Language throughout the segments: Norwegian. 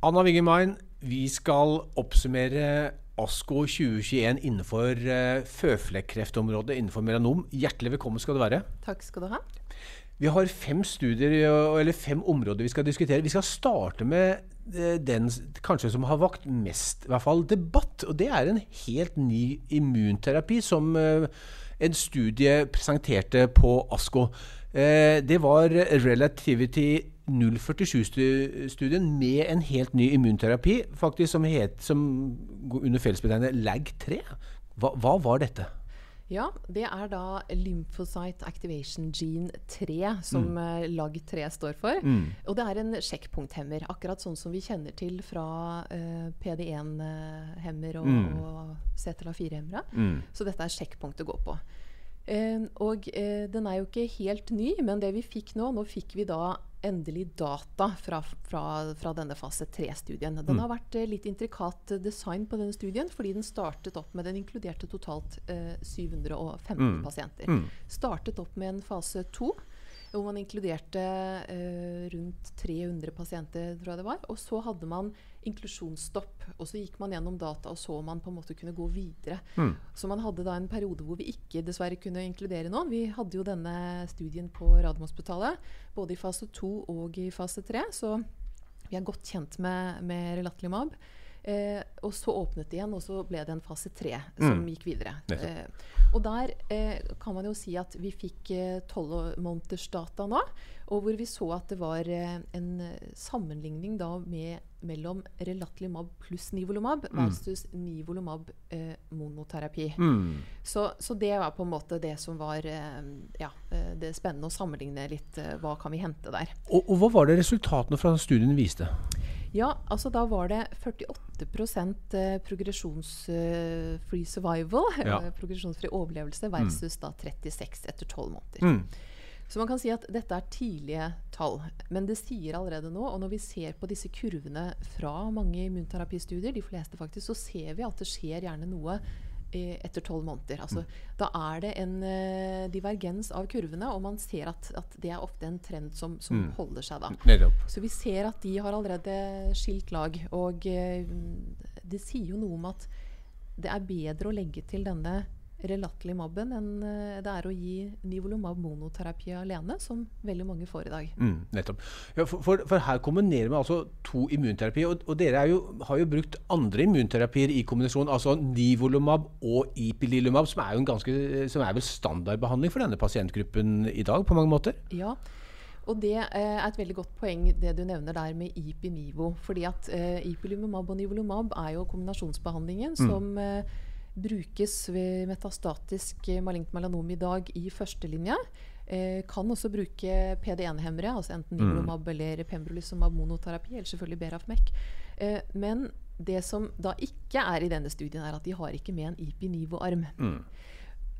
Anna Wiggemein, vi skal oppsummere ASKO 2021 innenfor uh, føflekkreftområdet, innenfor melanom. Hjertelig velkommen skal du være. Takk skal du ha. Vi har fem studier, eller fem områder vi skal diskutere. Vi skal starte med uh, den kanskje som har vakt mest i hvert fall, debatt. Og det er en helt ny immunterapi som uh, en studie presenterte på ASKO. det var Relativity 047-studien med en helt ny immunterapi, faktisk som, het, som under fellesbetegnet LAG3. Hva, hva, var dette? Ja, det er da Lymphocyte Activation Gene 3, som mm. Eh, LAG3 står for. Mm. Og det er en sjekkpunkthemmer, akkurat sånn som vi kjenner til fra uh, eh, PD1-hemmer og, mm. og CTLA4-hemmere. Mm. Så dette er sjekkpunktet å gå på. Uh, og uh, den er jo ikke helt ny, men det vi fikk nå Nå fikk vi da endelig data fra, fra, fra denne fase 3-studien. Den mm. har vært eh, litt intrikat design på denne studien, fordi den startet opp med Den inkluderte totalt eh, 715 mm. pasienter. Mm. Startet opp med en fase 2 hvor man inkluderte eh, rundt 300 pasienter, tror jeg det var. Og så hadde man inklusjonsstopp. Og så gikk man gjennom data og så om man på en måte kunne gå videre. Mm. Så man hadde da en periode hvor vi ikke dessverre kunne inkludere noen. Vi hadde jo denne studien på Radiumhospitalet både i fase 2 og i fase 3. Så vi er godt kjent med, med Relatlimab. Eh, og så åpnet det igjen, og så ble det en fase tre som mm. gikk videre. Eh, og der eh, kan man jo si at vi fikk eh, tolv nå, og hvor vi så at det var eh, en sammenligning da med, mellom Relatlimab pluss Nivolumab mm. versus Nivolumab eh, monoterapi. Mm. Så, så, det var på en måte det som var ja, det spennende å sammenligne litt. hva kan vi hente der? Og, og hva var det resultatene fra studien viste? Ja, altså da var det 48 eh, progresjonsfree survival, ja. progresjonsfri overlevelse, versus mm. da 36 etter 12 måneder. Mm. Så man kan si at dette er tidlige tall. Men det sier allerede nå, og når vi ser på disse kurvene fra mange immunterapistudier, de fleste faktisk, så ser vi at det skjer gjerne noe etter tolv måneder. Altså, mm. Da er det en uh, divergens av kurvene, og man ser at, at, det er ofte en trend som, som mm. holder seg da. Så vi ser at de har allerede skilt lag. Og uh, det sier jo noe om at det er bedre å legge til denne relatlimabben enn eh, det er å gi nivolumab monoterapi alene, som veldig mange får i dag. Mm, nettopp. Ja, for, for, for, her kombinerer vi altså to immunterapier. Og, og dere jo, har jo brukt andre immunterapier i kombinasjon, altså nivolumab og ipilimumab, som er jo en ganske, som er vel standardbehandling for denne pasientgruppen i dag på mange måter? Ja, og det eh, er et veldig godt poeng det du nevner der med IPI-NIVO. fordi at eh, ipilimumab og nivolumab er jo kombinasjonsbehandlingen mm. som eh, brukes ved metastatisk malignt melanom i dag i førstelinja. Eh, kan også bruke PD1-hemmere, altså enten. Nivolumab mm. eller Pembrolizumab monoterapi, eller selvfølgelig Berafmec. Eh, men det som da ikke er i denne studien, er at de har ikke med en IPI-Nivo-arm. Mm.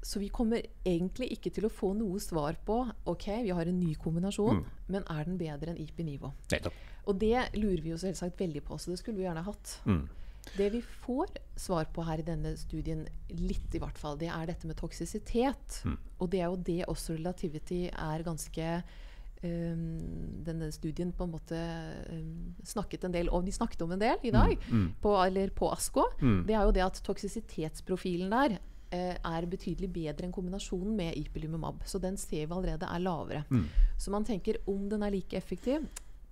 Så vi kommer egentlig ikke til å få noe svar på ok, vi har en ny kombinasjon, mm. men er den bedre enn IPI-Nivo? Og det lurer vi jo selvsagt veldig på, så det skulle vi gjerne hatt. Mm. Det vi får svar på her i denne studien, litt i hvert fall, det er dette med toksisitet. Mm. Og det er jo det også Relativity er ganske um, Denne studien på en måte um, snakket en del om De snakket om en del i dag, mm. Mm. På, eller på ASKO. Mm. Det er jo det at toksisitetsprofilen der uh, er betydelig bedre enn kombinasjonen med ipilimumab. Så den ser vi allerede er lavere. Mm. Så man tenker om den er like effektiv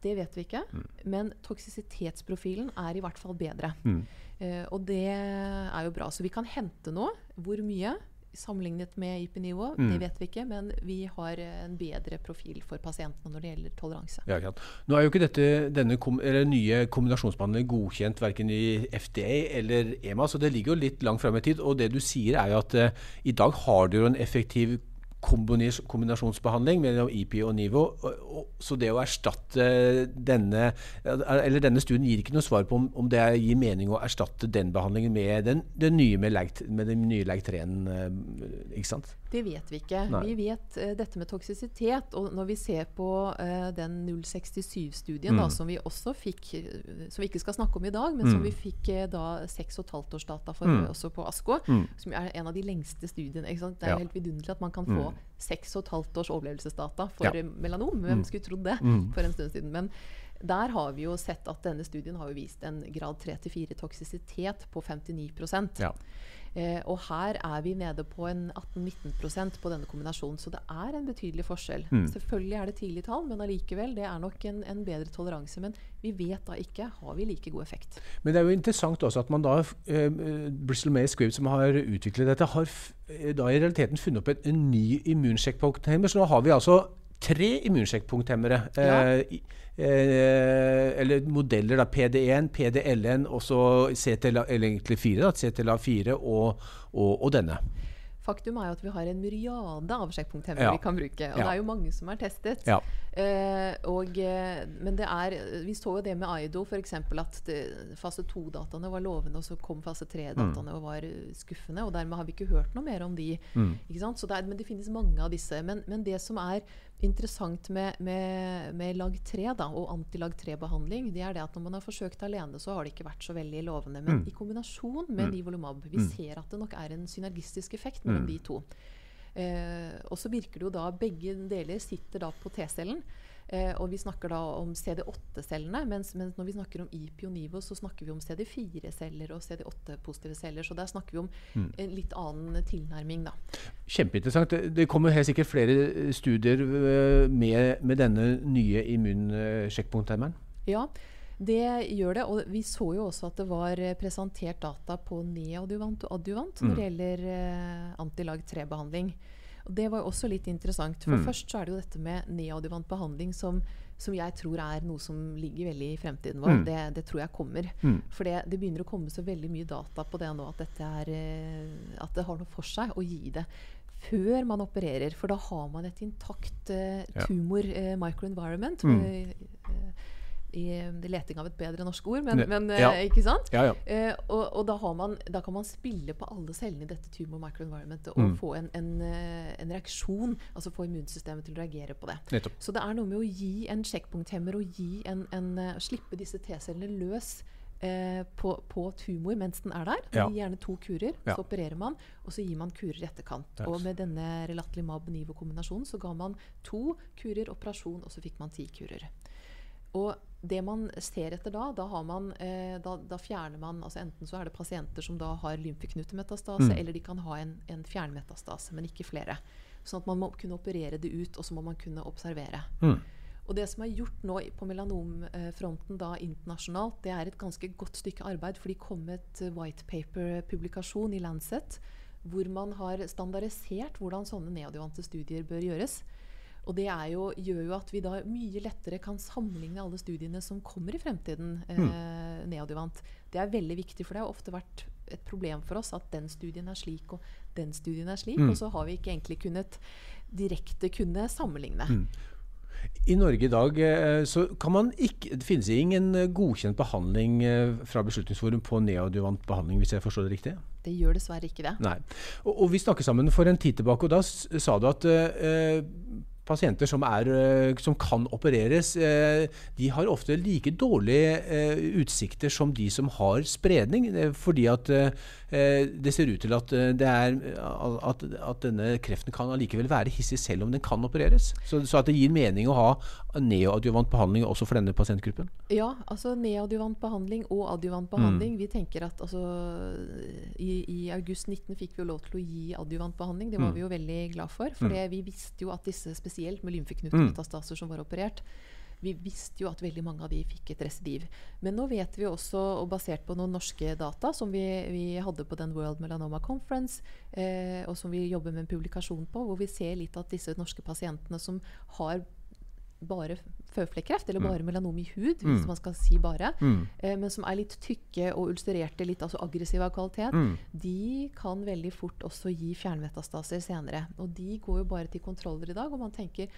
det vet vi ikke. Mm. Men toksisitetsprofilen er i hvert fall bedre. Mm. Eh, og det er jo bra. Så vi kan hente noe. Hvor mye? Sammenlignet med IP-nivå, mm. det vet vi ikke. Men vi har en bedre profil for pasientene når det gjelder toleranse. Ja, Nå er jo ikke dette, denne kom, nye kombinasjonsbehandlingen godkjent verken i FDA eller EMA, så det ligger jo litt langt fram i tid. Og det du sier er jo at eh, i dag har du jo en effektiv kombinasjonsbehandling mellom IP og NIVO. Så det å erstatte denne eller denne studien gir ikke noe svar på om, om det gir mening å erstatte den behandlingen med den, den nye med, leg, med den nye LAG3-en. Eh, ikke sant? Det vet vi ikke. Nei. Vi vet uh, dette med toksisitet. Og når vi ser på uh, den 067-studien mm. som vi også fikk, som vi ikke skal snakke om i dag, men mm. som vi fikk uh, da 6,5-årsdata for mm. også på ASKO, mm. som er en av de lengste studiene. Det er ja. helt vidunderlig at man kan få mm. seks og et halvt års overlevelsesdata for ja. melanom. Hvem mm. skulle trodd det for en stund siden? Men Der har vi jo sett at denne studien har vist en grad 3-4 toksisitet på 59 Ja. Eh, og her er vi nede på en 18-19% på denne kombinasjonen. Så det er en betydelig forskjell. Selvfølgelig er det tidlige tall, men allikevel, det er nok en, en bedre toleranse. Men vi vet da ikke har vi like god effekt. Men det er jo interessant også at man da eh, Bristol May Squibb, som har utviklet dette, har eh, da i realiteten funnet opp en, en ny immunsjekkpunkthemmer. Så nå har vi altså tre immunsjekkpunkthemmere. Ja. Eh, eh, eller modeller, da. PD1, PDL1 og så CTLA, eller egentlig fire, da, CTLA4 og, og, og denne. Faktum er jo at vi har en myriade av sjekkpunkthemmere Ja. vi kan bruke. Og Ja. det er jo mange som er testet. Ja. Eh, og, eh, men det er Vi så jo det med Aido, f.eks. at det, fase 2-dataene var lovende, og så kom fase 3-dataene og var skuffende. Og dermed har vi ikke hørt noe mer om de. Ikke sant? Så det er, men det finnes mange av disse. Men, men det som er interessant med, med, med lag-3 da, og antilag-3-behandling, det er det at når man har forsøkt alene, så har det ikke vært så veldig lovende. Men i kombinasjon med Nivolumab Vi ser at det nok er en synergistisk effekt mellom de to. Eh, og så virker det jo da Begge deler sitter da på T-cellen. Eh, og vi snakker da om CD8-cellene, mens, mens når vi snakker om IP og Nivo, så snakker vi om CD4-celler og CD8-positive celler. Så der snakker vi om en litt annen tilnærming, da. Kjempeinteressant. Det, det kommer helt sikkert flere studier eh, med, med denne nye immunsjekkpunkthemmeren. Ja, det gjør det. Og vi så jo også at det var eh, presentert data på neadjuvant og adjuvant når det gjelder eh, antilag 3-behandling. Det var jo også litt interessant. For først så er det jo dette med neadjuvant behandling som, som jeg tror er noe som ligger veldig i fremtiden vår. Det, det tror jeg kommer. For det, det begynner å komme så veldig mye data på det nå at, er, eh, at det har noe for seg å gi det før man opererer. For da har man et intakt uh, tumor uh, microenvironment. Mm. Eh, i leting av et bedre norsk ord, men, men eh, ja. ikke sant? Ja, ja. Eh, og og da, har man, da kan man spille på alle cellene i dette tumor microenvironmentet og Mm. få en, en, eh, en reaksjon, altså få immunsystemet til å reagere på det. Nettopp. Så det er noe med å gi en sjekkpunkthemmer og gi en, en, eh, slippe disse T-cellene løs eh, på, på tumor mens den er der. Ja. Gir gjerne to kurer, så opererer man, og så gir man kurer i etterkant. Yes. Og med denne Relatlimab-Nivo-kombinasjonen så ga man to kurer, operasjon, og så fikk man ti kurer. Og det man ser etter da, da, har man, eh, da, da fjerner man altså Enten så er det pasienter som da har lymfeknutemetastase, Mm. eller de kan ha en, en fjernmetastase, men ikke flere. Sånn at man må kunne operere det ut, og så må man kunne observere. Mm. Og det som er gjort nå på melanomfronten da internasjonalt, det er et ganske godt stykke arbeid. For de kom med et eh, white paper-publikasjon i Lancet hvor man har standardisert hvordan sånne neodivante studier bør gjøres. Og det er jo, gjør jo at vi da mye lettere kan sammenligne alle studiene som kommer i fremtiden. Eh, neodivant. Det er veldig viktig, for det har ofte vært et problem for oss at den studien er slik og den studien er slik. Mm. Og så har vi ikke egentlig kunnet direkte kunne sammenligne. I Norge i dag eh, så kan man ikke, det finnes ingen eh, godkjent behandling eh, fra Beslutningsforum på neodjuvant behandling, hvis jeg forstår det riktig? Det gjør dessverre ikke det. Nei. Og, og vi snakket sammen for en tid tilbake, og da sa du at eh, pasienter som, er, eh, som kan opereres, eh, de har ofte like dårlige eh, utsikter som de som har spredning. fordi at det ser ut til at, eh, er, at, at denne kreften kan allikevel være hissig selv om den kan opereres. Så, så at det gir mening å ha neoadjuvant behandling også for denne pasientgruppen. Ja, altså neoadjuvant behandling og adjuvant behandling. Vi tenker at altså, i, I august 19 fikk vi jo lov til å gi adjuvant behandling. Det var vi jo veldig glad for. For mm. vi visste jo at disse, spesielt med lymfeknutemetastaser som var operert, vi visste jo at veldig mange av de fikk et residiv. Men nå vet vi også, og basert på noen norske data som vi, vi hadde på den World Melanoma Conference, eh, og som vi jobber med en publikasjon på, hvor vi ser litt at disse norske pasientene som har bare føflekkreft, eller bare melanom i hud, hvis man skal si bare, eh, men som er litt tykke og ulcererte, litt altså aggressive av kvalitet, de kan veldig fort også gi fjernmetastaser senere. Og de går jo bare til kontroller i dag, og man tenker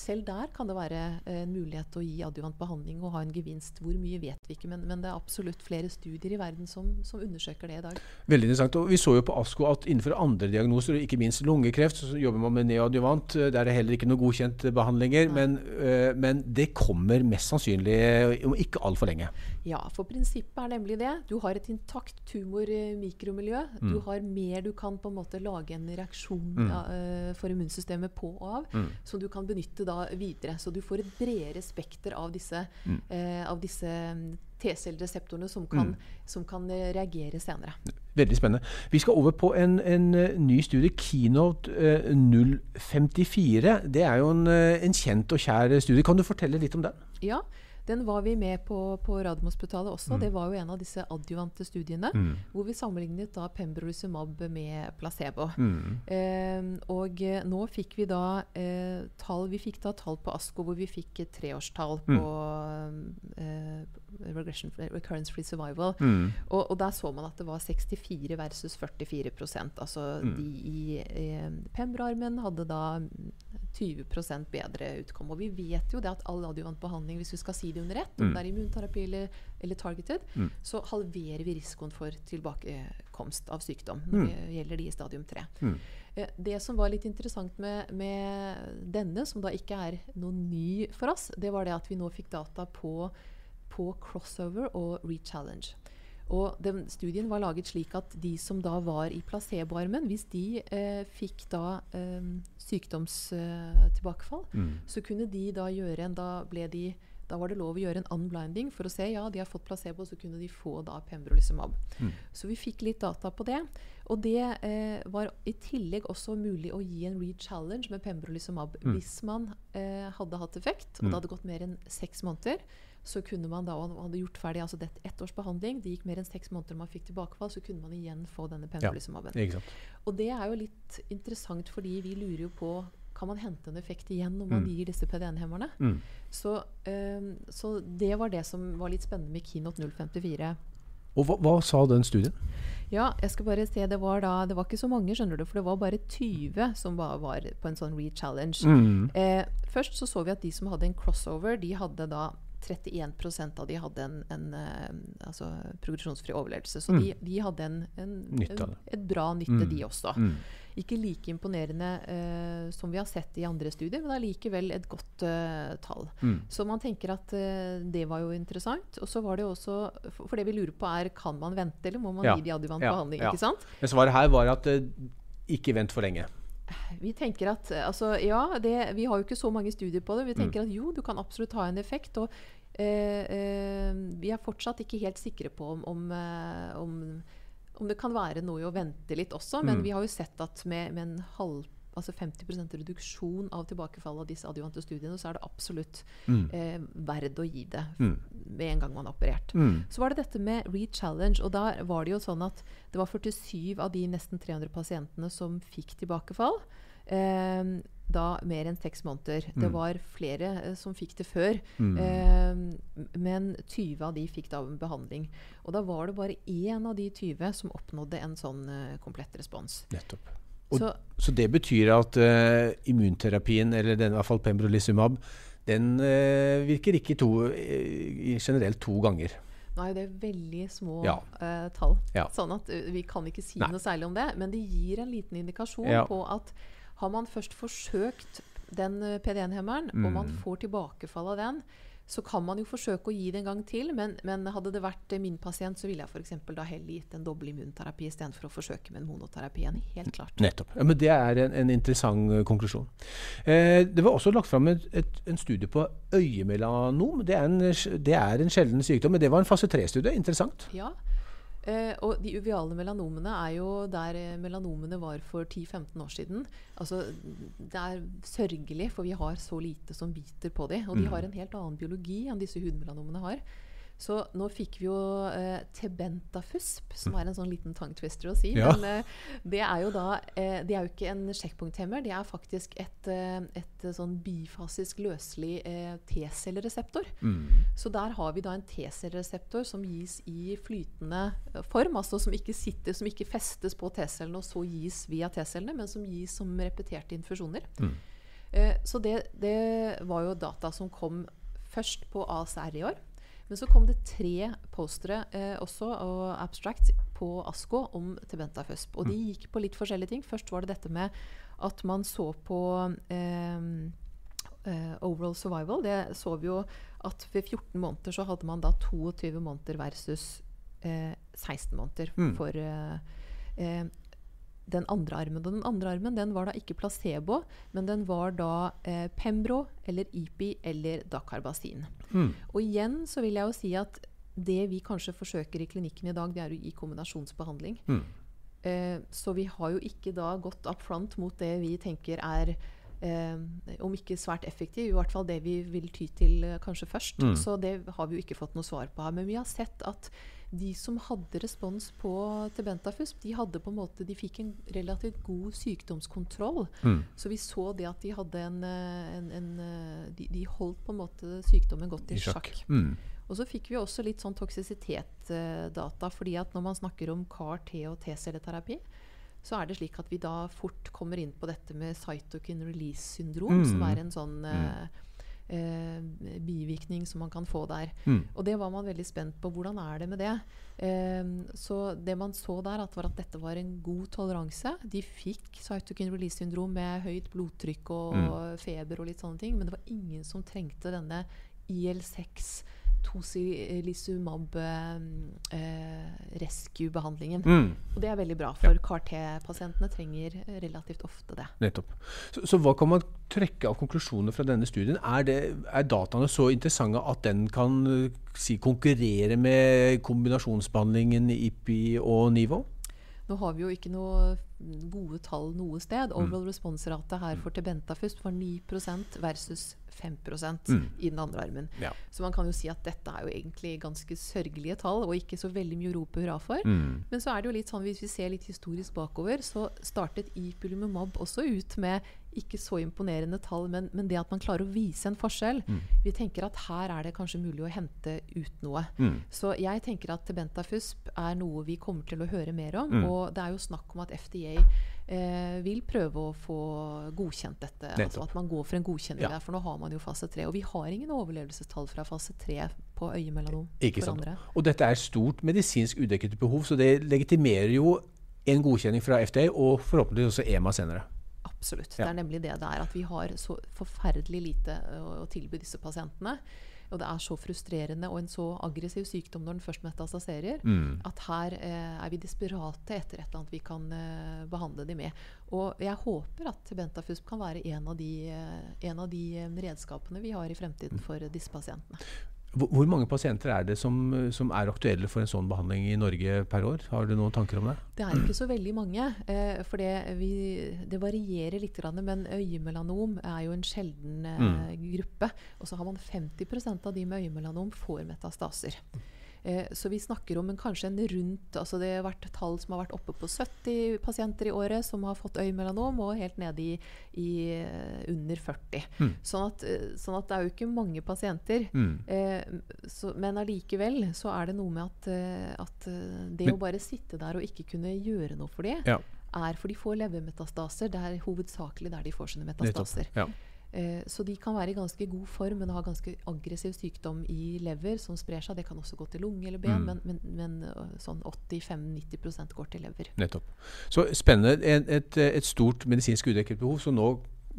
selv der kan det være eh, en mulighet til å gi adjuvant behandling og ha en gevinst. Hvor mye vet vi ikke, men, men det er absolutt flere studier i verden som, som undersøker det i dag. Veldig interessant. og Vi så jo på ASKO at innenfor andre diagnoser, ikke minst lungekreft, så jobber man med neoadjuvant. Der er det heller ikke noe godkjent behandlinger. Men, øh, men det kommer mest sannsynlig om ikke altfor lenge. Ja, for prinsippet er nemlig det. Du har et intakt tumormikromiljø. Du har mer du kan på en måte lage en reaksjon mm. eh, for immunsystemet på og av, som du kan benytte da videre. Så du får et bredere spekter av disse, Mm. eh, av disse mm, T-cellereseptorene som, mm. som kan eh, reagere senere. Veldig spennende. Vi skal over på en, en eh, ny studie, Keynote eh, 054. Det er jo en, eh, en kjent og kjær studie. Kan du fortelle litt om den? Ja, den var vi med på på Radiumhospitalet også. Det var jo en av disse adjuvante studiene hvor vi sammenlignet da pembrolizumab med placebo. Eh, og eh, nå fikk vi da eh, tall Vi fikk da tall på ASKO hvor vi fikk et treårstall på eh, regression, recurrence free survival. Og, og der så man at det var 64 versus 44% Altså de i i Pembra-armen hadde da 20 bedre utkom. Og vi vet jo det at all adjuvant behandling, hvis vi skal si det under ett, om det er immunterapi eller, eller targeted, så halverer vi risikoen for tilbakekomst av sykdom når det gjelder de i stadium 3. Eh, Det som var litt interessant med, med denne, som da ikke er noe ny for oss, det var det at vi nå fikk data på, på crossover og rechallenge. Og den studien var laget slik at de som da var i placeboarmen, hvis de eh, fikk da eh, sykdomstilbakefall, så kunne de da gjøre en Da ble de da var det lov å gjøre en unblinding for å se ja, de har fått placebo, så kunne de få da pembrolizumab. Så vi fikk litt data på det. Og det eh, var i tillegg også mulig å gi en re-challenge med pembrolizumab hvis man eh, hadde hatt effekt, og det hadde gått mer enn seks måneder. Så kunne man da og hadde gjort ferdig altså det ett års behandling, det gikk mer enn seks måneder man fikk tilbakefall, så kunne man igjen få denne pembrolizumaben. Sant? Og det er jo litt interessant, fordi vi lurer jo på kan man hente en effekt igjen når man gir disse PDN-hemmerne. Så, eh, så det var det som var litt spennende med Keynote 054. Og hva, hva sa den studien? Ja, jeg skal bare se, det var da Det var ikke så mange, skjønner du, for det var bare 20 som var, var på en sånn re-challenge. Eh, først så så vi at de som hadde en crossover, de hadde da 31% av de hadde en, en eh, altså progresjonsfri overlevelse. Så de, de hadde en, en, et bra nytte, de også. Ikke like imponerende uh, som vi har sett i andre studier, men allikevel et godt uh, tall. Så man tenker at uh, det var jo interessant. Og så var det også For for det vi lurer på er kan man vente, eller må man Ja. gi de adjuvant Ja, behandling? ja. ikke sant? Men svaret her var at ikke vent for lenge. Vi tenker at eh, altså, ja, det, vi har jo ikke så mange studier på det. Vi Mm. tenker at jo, du kan absolutt ha en effekt. Og eh, eh, vi er fortsatt ikke helt sikre på om, om, eh, om, om det kan være noe å vente litt også. Mm. Men vi har jo sett at med, med en halv Altså 50% reduksjon av tilbakefall av disse adjuvante studiene, så er det absolutt eh, verdt å gi det med en gang man har operert. Så var det dette med re-challenge. Og da var det jo sånn at det var 47 av de nesten 300 pasientene som fikk tilbakefall. Eh, da mer enn seks måneder. Det var flere eh, som fikk det før. Eh, men 20 av de fikk da behandling. Og da var det bare én av de 20 som oppnådde en sånn eh, komplett respons. Nettopp. Og, så, Så det betyr at uh, immunterapien, eller den, i hvert fall pembrolizumab, den uh, virker ikke to, uh, generelt to ganger. Nei, det er veldig små Ja. uh, tall, Ja. sånn at uh, vi kan ikke si Nei. noe særlig om det. Men det gir en liten indikasjon Ja. på at har man først forsøkt den eh, PD1-hemmeren, og man Mm. får tilbakefall av den, så kan man jo forsøke å gi det en gang til. Men, men hadde det vært min pasient, så ville jeg f.eks. da heller gitt en doble immunterapi istedenfor å forsøke med en monoterapi igjen. Helt klart. Nettopp. Ja, men det er en, en interessant eh, konklusjon. Eh, det var også lagt fram et, et, en studie på øyemelanom. Det er, en, det er en sjelden sykdom, men det var en fase 3-studie. Interessant. Ja. Eh, og de uviale melanomene er jo der eh, melanomene var for 10-15 år siden. Altså, det er sørgelig, for vi har så lite som biter på dem. Og de har en helt annen biologi enn disse hudmelanomene har. Så nå fikk vi jo eh, tebentafusp, som er en sånn liten tongue twister å si. Ja. Men eh, det er jo da eh, Det er jo ikke en sjekkpunkthemmer, det er faktisk et, eh, et sånn bifasisk løselig eh, T-cellereseptor. Så der har vi da en T-cellereseptor som gis i flytende eh, form, altså som ikke sitter, som ikke festes på T-cellene og så gis via T-cellene, men som gis som repeterte infusjoner. Eh, så det, det var jo data som kom først på ACR i år. Men så kom det tre postere eh, også, og abstracts, på ASKO om tebentafusp. Og de gikk på litt forskjellige ting. Først var det dette med at man så på eh, eh, overall survival. Det så vi jo at ved 14 måneder så hadde man da 22 måneder versus eh, 16 måneder Mm. for eh, eh, den andre armen. Og den andre armen den var da ikke placebo, men den var da eh, Pembro eller IPI eller Dakarbasin. Mm. Og igjen så vil jeg jo si at det vi kanskje forsøker i klinikken i dag, det er å gi kombinasjonsbehandling. Mm. Eh, så vi har jo ikke da gått up front mot det vi tenker er eh, om ikke svært effektiv, i hvert fall det vi vil ty til eh, kanskje først. Mm. Så det har vi jo ikke fått noe svar på her. Men vi har sett at de som hadde respons på Tebentafusp, de hadde på en måte, de fikk en relativt god sykdomskontroll. Mm. Så vi så det at de hadde en, eh, en, en eh, de, de holdt på en måte sykdommen godt i, I sjakk. sjakk. Mm. Og så fikk vi også litt sånn toksisitetsdata. fordi at når man snakker om CAR-T og T-celleterapi, så er det slik at vi da fort kommer inn på dette med cytokine release syndrom, Mm. som er en sånn eh, eh, bivirkning som man kan få der. Mm. Og det var man veldig spent på. Hvordan er det med det? Eh, så det man så der, at var at dette var en god toleranse. De fikk cytokine release syndrom med høyt blodtrykk og Mm. feber og litt sånne ting, men det var ingen som trengte denne IL6 Tocilizumab eh, eh, rescue-behandlingen. Mm. Og det er veldig bra, for CAR-T-pasientene trenger relativt ofte det. Nettopp. Så, så hva kan man trekke av konklusjoner fra denne studien? Er, det, er dataene så interessante at den kan eh, si, konkurrere med kombinasjonsbehandlingen IPI og NIVO? Nå har vi jo ikke noe gode tall noe sted. Mm. Overall responsrate her for Tebentafust var 9% versus 5 Mm. i den andre armen. Ja. Så man kan jo si at dette er jo egentlig ganske sørgelige tall, og ikke så veldig mye å rope hurra for. Mm. Men så er det jo litt sånn, hvis vi ser litt historisk bakover, så startet Ipilimumab også ut med ikke så imponerende tall, men, men det at man klarer å vise en forskjell. Mm. Vi tenker at her er det kanskje mulig å hente ut noe. Mm. Så jeg tenker at Tebentafusp er noe vi kommer til å høre mer om. Mm. Og det er jo snakk om at FDA eh, vil prøve å få godkjent dette. Altså at man går for en godkjenning Ja. der, for nå har man jo fase 3. Og vi har ingen overlevelsestall fra fase 3 på øyemelanom Ikke for sant. andre. Og dette er stort medisinsk udekket behov, så det legitimerer jo en godkjenning fra FDA og forhåpentligvis også EMA senere. Absolutt. Ja. Det er nemlig det det er. At vi har så forferdelig lite å, å tilby disse pasientene. Og det er så frustrerende og en så aggressiv sykdom når den først metastaserer, Mm. at her eh, er vi desperate etter et eller annet vi kan eh, behandle de med. Og jeg håper at Bentafusp kan være en av de, eh, en av de eh, redskapene vi har i fremtiden for eh, disse pasientene. Hvor, mange pasienter er det som, som er aktuelle for en sånn behandling i Norge per år? Har du noen tanker om det? Det er ikke så veldig mange. Eh, for det, vi, det varierer litt, men øyemelanom er jo en sjelden mm. gruppe. Og så har man 50% av de med øyemelanom får metastaser. Eh, så vi snakker om en, kanskje en rundt altså Det har vært tall som har vært oppe på 70 pasienter i året som har fått øyemelanom, og helt nede i, i eh, under 40. Mm. Sånn, at, eh, sånn at det er jo ikke mange pasienter. Mm. Eh, så, men allikevel så er det noe med at, eh, at det Men- å bare sitte der og ikke kunne gjøre noe for dem, Ja, er for de får levermetastaser. Det er hovedsakelig der de får sine nettopp. metastaser. Ja. Eh, så de kan være i ganske god form, men har ganske aggressiv sykdom i lever som sprer seg. Det kan også gå til lunge eller ben, Mm. men, men, men øh, sånn 85-90% går til lever. Nettopp. Så spennende. Et, et, et stort medisinsk udekket behov som nå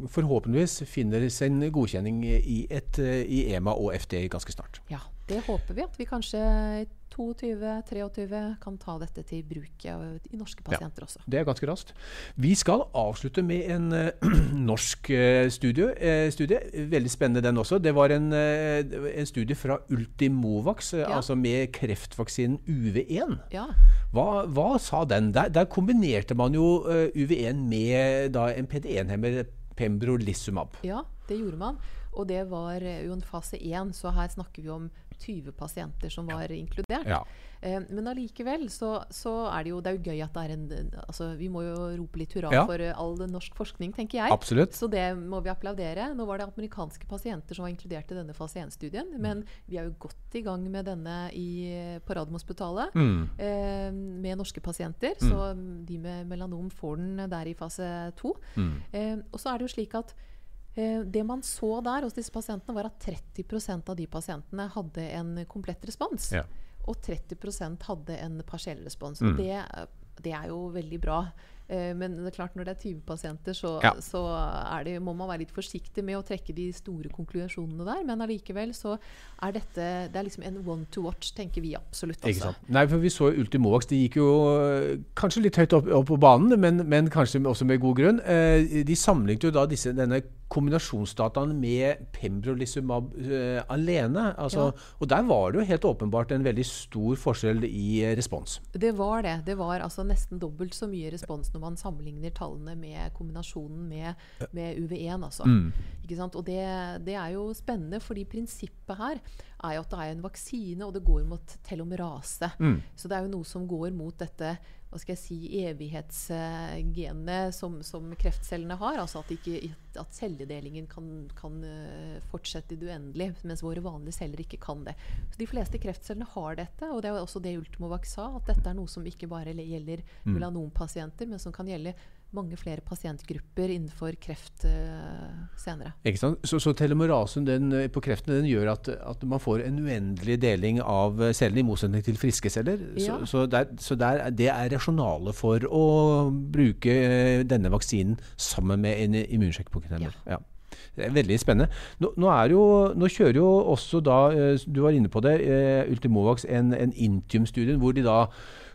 forhåpentligvis finner sin godkjenning i, et, i EMA og FDA ganske snart. Ja, det håper vi. At vi kanskje i 22-23 kan ta dette til bruk i norske pasienter også. Det er ganske raskt. Vi skal avslutte med en eh, norsk eh, studie, eh, studie. Veldig spennende den også. Det var en, en studie fra Ultimovax, Ja. altså med kreftvaksinen UV1. Ja, Hva, hva sa den? Der, der kombinerte man jo eh, UV1 med da, en PD1-hemmer, pembrolizumab. Ja, det gjorde man. Og det var eh, jo en fase 1, så her snakker vi om 20 pasienter som var inkludert. Ja. Eh, men allikevel så, så er det jo Det er jo gøy at det er en altså Vi må jo rope litt hurra Ja. for eh, all norsk forskning, tenker jeg. Absolutt. Så det må vi applaudere. Nå var det amerikanske pasienter som var inkludert i denne fase 1-studien. Men vi er jo godt i gang med denne i, på Radiumhospitalet. Mm. Eh, med norske pasienter. Så mm, de med melanom får den der i fase 2. Mm. Eh, og så er det jo slik at eh, det man så der hos disse pasientene, var at 30% av de pasientene hadde en komplett respons. Ja. Og 30% hadde en partiell respons. Mm. Og det, det er jo veldig bra. Eh, men det er klart når det er 20 pasienter, så, Ja. så det, må man være litt forsiktig med å trekke de store konklusjonene der. Men allikevel så er dette det er liksom en one to watch, tenker vi absolutt. Altså. Nei, for vi så Ultimovax. De gikk jo øh, kanskje litt høyt opp, opp på banen, men, men kanskje også med god grunn. Eh, de sammenlignet jo da disse, denne kombinasjonsdataen med pembrolizumab eh, alene. Altså, Og der var det jo helt åpenbart en veldig stor forskjell i eh, respons. Det var det. Det var altså nesten dobbelt så mye respons når man sammenligner tallene med kombinasjonen med, med UV1. Altså. Ikke sant? Og det, det er jo spennende, fordi prinsippet her er jo at det er en vaksine, og det går mot telomerase. Så det er jo noe som går mot dette hva skal jeg si, evighetsgenet som, som kreftcellene har. Altså at, ikke, at celledelingen kan, kan eh, fortsette i det uendelige, mens våre vanlige celler ikke kan det. Så De fleste kreftcellene har dette, og det er jo også det Ultimovac sa, at dette er noe som ikke bare gjelder melanompasienter, men som kan gjelde mange flere pasientgrupper innenfor kreft uh, senere. Ikke sant? Så, så telomerasen den, eh, på kreftene den gjør at, at man får en uendelig deling av eh, cellene, i motsetning til friske celler. Ja. Så, så, der, så der, det er rasjonalet for å bruke denne vaksinen sammen med en immunsjekkpokkhemmer. Ja. Det er veldig spennende. Nå, nå, jo, nå kjører jo også da, du var inne på det, Ultimovax en, en Intium-studie hvor de da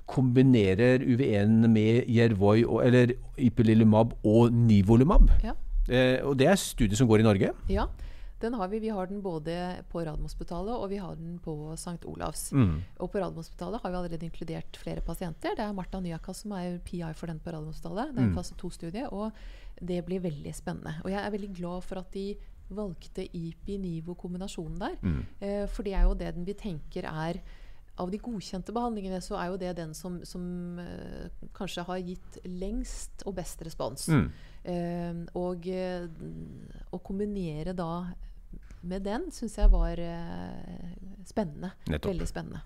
kombinerer UV1 med Yervoy, og, eller Ipilimumab og Nivolumab. Ja. Eh, og det er studier som går i Norge. Ja, den har vi. Vi har den både på Radiumhospitalet og vi har den på St. Olavs. Mm. Og på Radiumhospitalet har vi allerede inkludert flere pasienter. Det er Marta Nyaka som er PI for den på Radiumhospitalet. Det er en fase to-studie, og det blir veldig spennende. Og jeg er veldig glad for at de valgte IPI-NIVO-kombinasjonen der. Eh, for det er jo det den vi tenker er av de godkjente behandlingene, så er jo det den som, som uh, kanskje har gitt lengst og best respons. Mm. Uh, og eh, å kombinere da med den syns jeg var eh, spennende. Nettopp. Veldig spennende.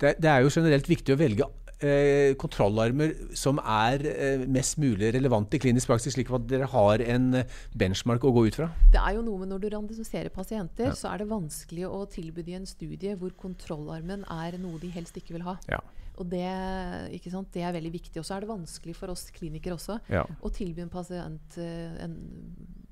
Det, det er jo generelt viktig å velge eh, kontrollarmer som er eh, mest mulig relevante i klinisk praksis, slik at dere har en eh, benchmark å gå ut fra. Det er jo noe med Når du randomiserer pasienter, så er det vanskelig å tilby de en studie hvor kontrollarmen er noe de helst ikke vil ha. Ja. Og det, det er veldig viktig. Og så er det vanskelig for oss klinikere også Ja. å tilby en pasient eh, en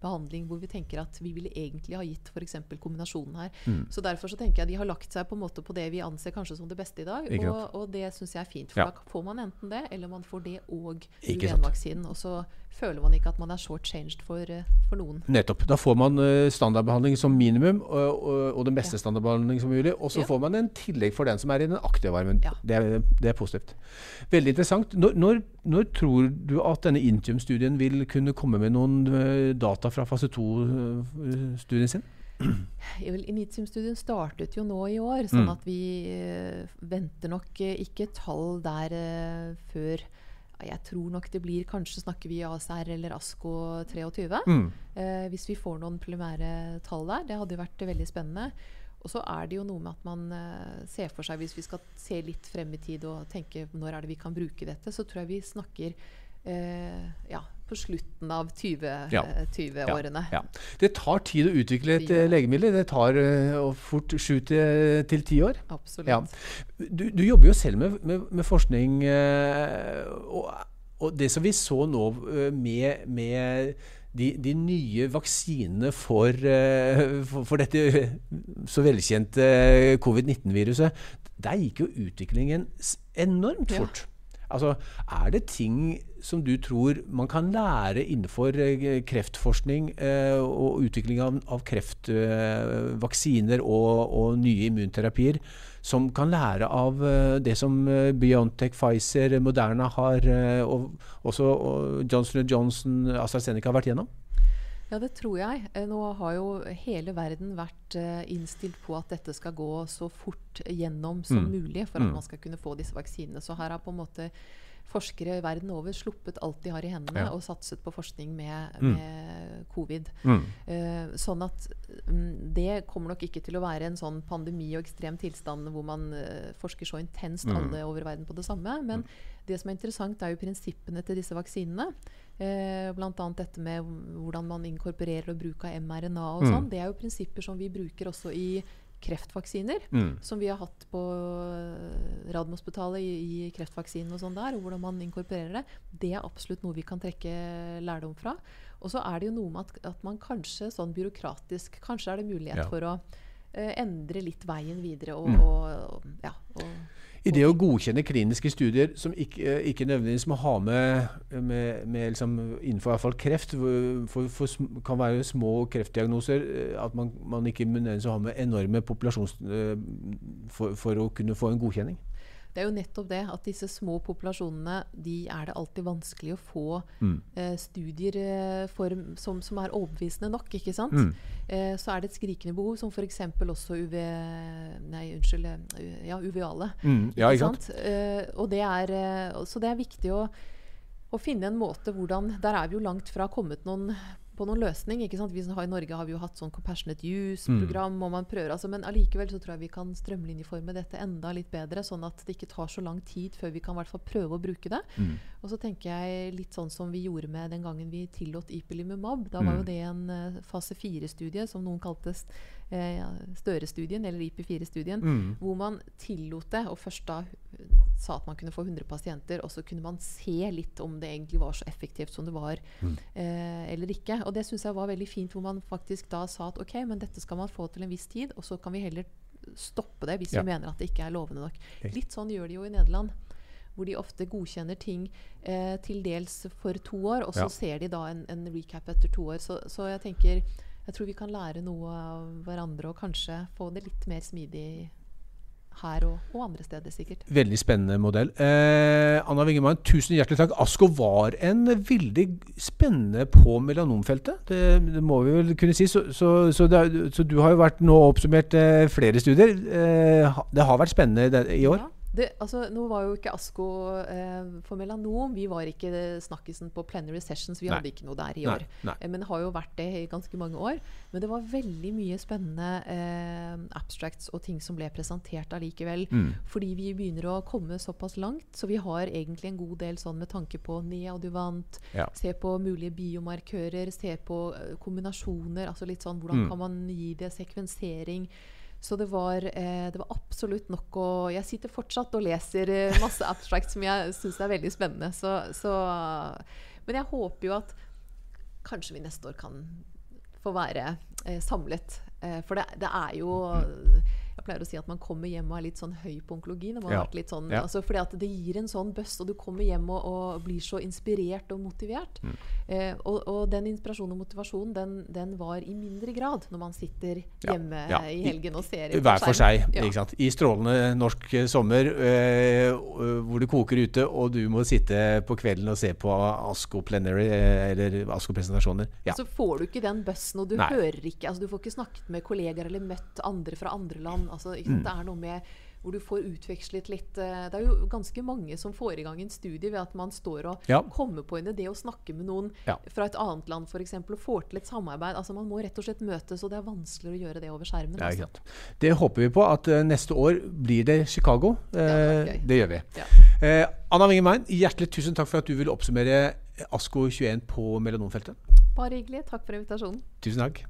behandling hvor vi tenker at vi ville egentlig ha gitt f.eks. kombinasjonen her. Mm. Så derfor så tenker jeg de har lagt seg på en måte på det vi anser kanskje som det beste i dag. Og, og det syns jeg er fint. For Ja. da får man enten det, eller man får det og. UVN-vaksinen. Og så føler man ikke at man er short-changed for, eh, for noen. Nettopp. Da får man eh, standardbehandling som minimum, og, og, og den beste Ja. standardbehandling som mulig. Og så Ja. får man en tillegg for den som er i den aktive armen. Ja. Det, det er positivt. Veldig interessant. Når, når, når tror du at denne Intium-studien vil kunne komme med noen eh, data fra fase 2-studien sin? Initium-studien startet jo nå i år, sånn Mm. at vi eh, venter nok eh, ikke tall der eh, før Jeg tror nok det blir Kanskje snakker vi ASR eller ASKO 23. Mm. Eh, hvis vi får noen primære tall der. Det hadde vært veldig spennende. Og så er det jo noe med at man eh, ser for seg, hvis vi skal se litt frem i tid og tenke når er det vi kan bruke dette, så tror jeg vi snakker eh, ja, på slutten av 20 Ja. eh, 20-årene. Ja. Det tar tid å utvikle et Ja. eh, legemiddel. Det tar uh, fort sju til ti år. Absolutt. Ja. Du, du jobber jo selv med, med, med forskning, Uh, og, og det som vi så nå uh, med, med de, de nye vaksinene for, eh, for, for dette så velkjente eh, covid-19-viruset, der gikk jo utviklingen enormt enormt Ja. fort. Altså, Er det ting som du tror man kan lære innenfor eh, kreftforskning eh, og utvikling av, av kreftvaksiner og, og nye immunterapier, som kan lære av eh, det som eh, Biontech, Pfizer, Moderna har, eh, og også og Johnson Johnson, AstraZeneca har vært gjennom? Ja, det tror jeg. Nå har jo hele verden vært innstilt på at dette skal gå så fort gjennom som Mm. mulig for at Mm. man skal kunne få disse vaksinene. Så her har på en måte forskere verden over sluppet alt de har i hendene, Ja. og satset på forskning med, Mm. covid. Mm. Uh, sånn at um, det kommer nok ikke til å være en sånn pandemi og ekstrem tilstand hvor man uh, forsker så intenst Mm. alle over verden på det samme. Men det som er interessant, er jo prinsippene til disse vaksinene. Eh, Bl.a. dette med hvordan man inkorporerer og bruk av mRNA og Mm. sånn. Det er jo prinsipper som vi bruker også i kreftvaksiner. Mm. Som vi har hatt på Radiumhospitalet i, i kreftvaksinen og sånn der, og hvordan man inkorporerer det, det er absolutt noe vi kan trekke lærdom fra. Og så er det jo noe med at, at man kanskje sånn byråkratisk Kanskje er det mulighet Ja. for å eh, endre litt veien videre og, Mm. og, og ja. Og, I det å godkjenne kliniske studier som ikke, eh, ikke nødvendigvis må ha med, med, med liksom innenfor hvert fall kreft, for, for, kan være små kreftdiagnoser, eh, at man, man ikke nødvendigvis har med enorme populasjons... eh, For, for å kunne få en godkjenning. Det er jo nettopp det at disse små populasjonene de er det alltid vanskelig å få Mm. eh, studier eh, for, som, som er overbevisende nok. ikke sant? Mm. Eh, så er det et skrikende behov, som f.eks. også UV... Nei, unnskyld. eh, Ja, uveale. Mm. Ja, ikke sant? Eh, og det er, eh, så det er viktig å, å finne en måte hvordan Der er vi jo langt fra kommet noen, på noen løsning. ikke sant? Vi har, I Norge har vi jo hatt sånn Compassionate Use-program, og man prøver, altså, men allikevel så tror jeg vi kan strømlinjeforme dette enda litt bedre, sånn at det ikke tar så lang tid før vi kan i hvert fall prøve å bruke det. Mm. Og så tenker jeg litt sånn som vi gjorde med den gangen vi tillot ipilimumab. Da var Mm. jo det en eh, fase fire-studie, som noen kalte ja, Støre-studien, eller IP4-studien, Mm. hvor man tillot det, og først da uh, sa at man kunne få 100 pasienter, og så kunne man se litt om det egentlig var så effektivt som det var, Mm. eh, eller ikke. Og det syns jeg var veldig fint, hvor man faktisk da sa at ok, men dette skal man få til en viss tid, og så kan vi heller stoppe det hvis Ja. vi mener at det ikke er lovende nok. Okay. Litt sånn gjør de jo i Nederland. Hvor de ofte godkjenner ting eh, til dels for to år, og så Ja. ser de da en, en recap etter to år. Så, så jeg tenker jeg tror vi kan lære noe av hverandre og kanskje få det litt mer smidig her og, og andre steder, sikkert. Veldig spennende modell. Eh, Anna Wingemann, tusen hjertelig takk. ASKO var en veldig spennende på melanomfeltet. Det, det må vi vel kunne si. Så, så, så, er- så du har jo vært nå oppsummert eh, flere studier. Eh, det har vært spennende i år. Ja. Det, altså, nå var jo ikke ASKO eh, for melanom. Vi var ikke snakkisen på plenary sessions. Vi Nei. hadde ikke noe der i Nei, år. nei. Eh, Men det har jo vært det i ganske mange år. Men det var veldig mye spennende eh, abstracts og ting som ble presentert allikevel. Mm. Fordi vi begynner å komme såpass langt. Så vi har egentlig en god del sånn med tanke på neadjuvant, Ja. se på mulige biomarkører, se på eh, kombinasjoner. Altså litt sånn hvordan Mm. kan man gi det sekvensering. Så det var, eh, det var absolutt nok å Jeg sitter fortsatt og leser eh, masse abstracts som jeg syns er veldig spennende. Så, så, men jeg håper jo at kanskje vi neste år kan få være eh, samlet. Eh, for det, det er jo Jeg pleier å si at man kommer hjem og er litt sånn høy på onkologi. Når man Ja. har vært litt sånn, Ja. altså fordi at det gir en sånn bøss, og du kommer hjem og, og blir så inspirert og motivert. Mm. Eh, og, og den inspirasjonen og motivasjonen, den, den var i mindre grad når man sitter hjemme ja. i helgen og ser på Hver for seg. Ja. I strålende norsk eh, sommer eh, hvor det koker ute, og du må sitte på kvelden og se på ASKO Plenary eh, eller ASKO-presentasjoner. Ja. Så får du ikke den bøssen, og du Nei. hører ikke altså Du får ikke snakket med kollegaer eller møtt andre fra andre land. Altså, Mm. Det er noe med hvor du får utvekslet litt eh, Det er jo ganske mange som får i gang en studie ved at man står og Ja. kommer på en idé og snakker med noen Ja. fra et annet land f.eks. og får til et samarbeid. Altså Man må rett og slett møtes, og det er vanskeligere å gjøre det over skjermen. Ja, altså. Det håper vi på at eh, neste år blir det Chicago. det var Eh, det gjør vi. Eh, Anna Wingemein, hjertelig tusen takk for at du ville oppsummere ASKO 21 på melanomfeltet. Bare hyggelig. Takk for invitasjonen. Tusen takk.